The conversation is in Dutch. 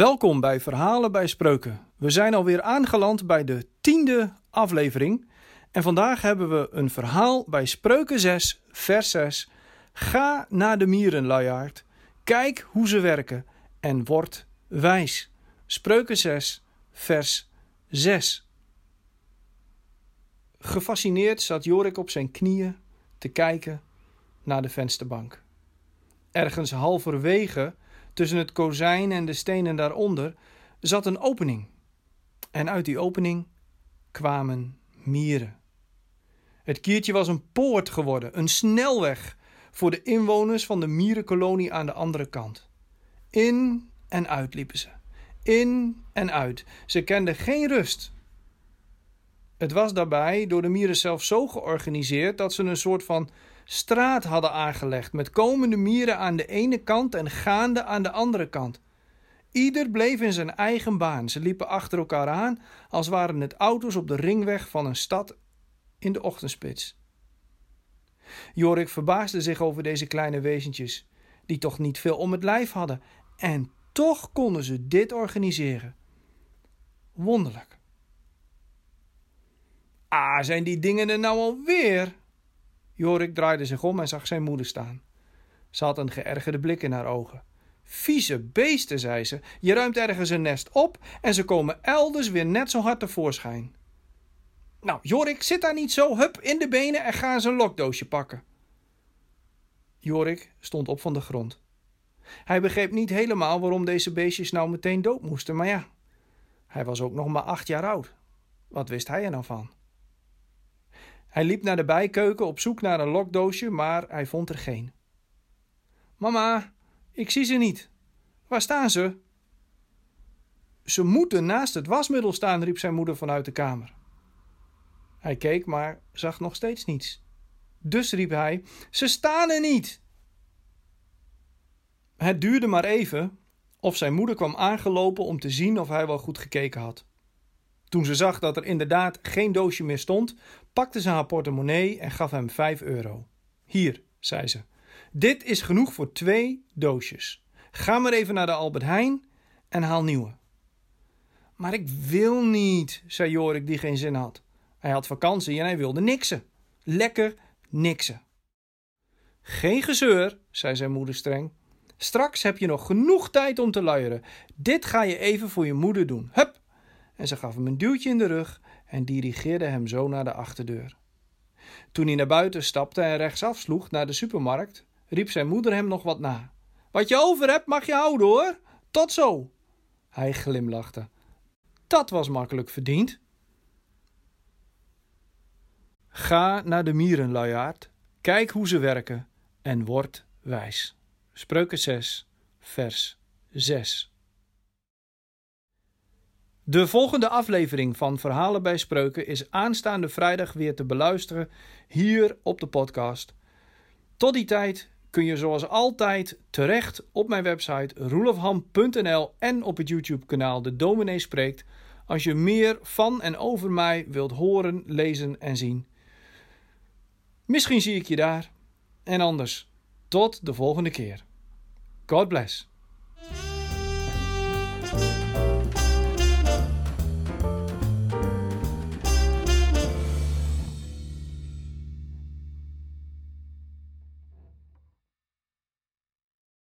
Welkom bij Verhalen bij Spreuken. We zijn alweer aangeland bij de tiende aflevering. En vandaag hebben we een verhaal bij Spreuken 6, vers 6. Ga naar de mierenluiaard, kijk hoe ze werken en word wijs. Spreuken 6, vers 6. Gefascineerd zat Jorik op zijn knieën te kijken naar de vensterbank. Ergens halverwege Tussen het kozijn en de stenen daaronder zat een opening. En uit die opening kwamen mieren. Het kiertje was een poort geworden, een snelweg voor de inwoners van de mierenkolonie aan de andere kant. In en uit liepen ze. In en uit. Ze kenden geen rust. Het was daarbij door de mieren zelf zo georganiseerd dat ze een soort van straat hadden aangelegd met komende mieren aan de ene kant en gaande aan de andere kant. Ieder bleef in zijn eigen baan. Ze liepen achter elkaar aan als waren het auto's op de ringweg van een stad in de ochtendspits. Jorik verbaasde zich over deze kleine wezentjes, die toch niet veel om het lijf hadden, en toch konden ze dit organiseren. Wonderlijk. Ah, zijn die dingen er nou alweer? Jorik draaide zich om en zag zijn moeder staan. Ze had een geërgerde blik in haar ogen. Vieze beesten, zei ze. Je ruimt ergens een nest op en ze komen elders weer net zo hard tevoorschijn. Nou, Jorik, zit daar niet zo. Hup, in de benen en ga eens een lokdoosje pakken. Jorik stond op van de grond. Hij begreep niet helemaal waarom deze beestjes nou meteen dood moesten, maar ja, hij was ook nog maar acht jaar oud. Wat wist hij er nou van? Hij liep naar de bijkeuken op zoek naar een lokdoosje, maar hij vond er geen. Mama, ik zie ze niet. Waar staan ze? Ze moeten naast het wasmiddel staan, riep zijn moeder vanuit de kamer. Hij keek, maar zag nog steeds niets. Dus riep hij: Ze staan er niet! Het duurde maar even of zijn moeder kwam aangelopen om te zien of hij wel goed gekeken had. Toen ze zag dat er inderdaad geen doosje meer stond, pakte ze haar portemonnee en gaf hem vijf euro. Hier, zei ze, dit is genoeg voor twee doosjes. Ga maar even naar de Albert Heijn en haal nieuwe. Maar ik wil niet, zei Jorik die geen zin had. Hij had vakantie en hij wilde niksen. Lekker niksen. Geen gezeur, zei zijn moeder streng. Straks heb je nog genoeg tijd om te luieren. Dit ga je even voor je moeder doen. Hup! En ze gaf hem een duwtje in de rug en dirigeerde hem zo naar de achterdeur. Toen hij naar buiten stapte en rechtsaf sloeg naar de supermarkt, riep zijn moeder hem nog wat na. Wat je over hebt mag je houden hoor. Tot zo. Hij glimlachte. Dat was makkelijk verdiend. Ga naar de mierenluiaard, kijk hoe ze werken en word wijs. Spreuken 6, vers 6. De volgende aflevering van Verhalen bij Spreuken is aanstaande vrijdag weer te beluisteren hier op de podcast. Tot die tijd kun je zoals altijd terecht op mijn website roelofham.nl en op het YouTube-kanaal De Dominee Spreekt als je meer van en over mij wilt horen, lezen en zien. Misschien zie ik je daar. En anders, tot de volgende keer. God bless.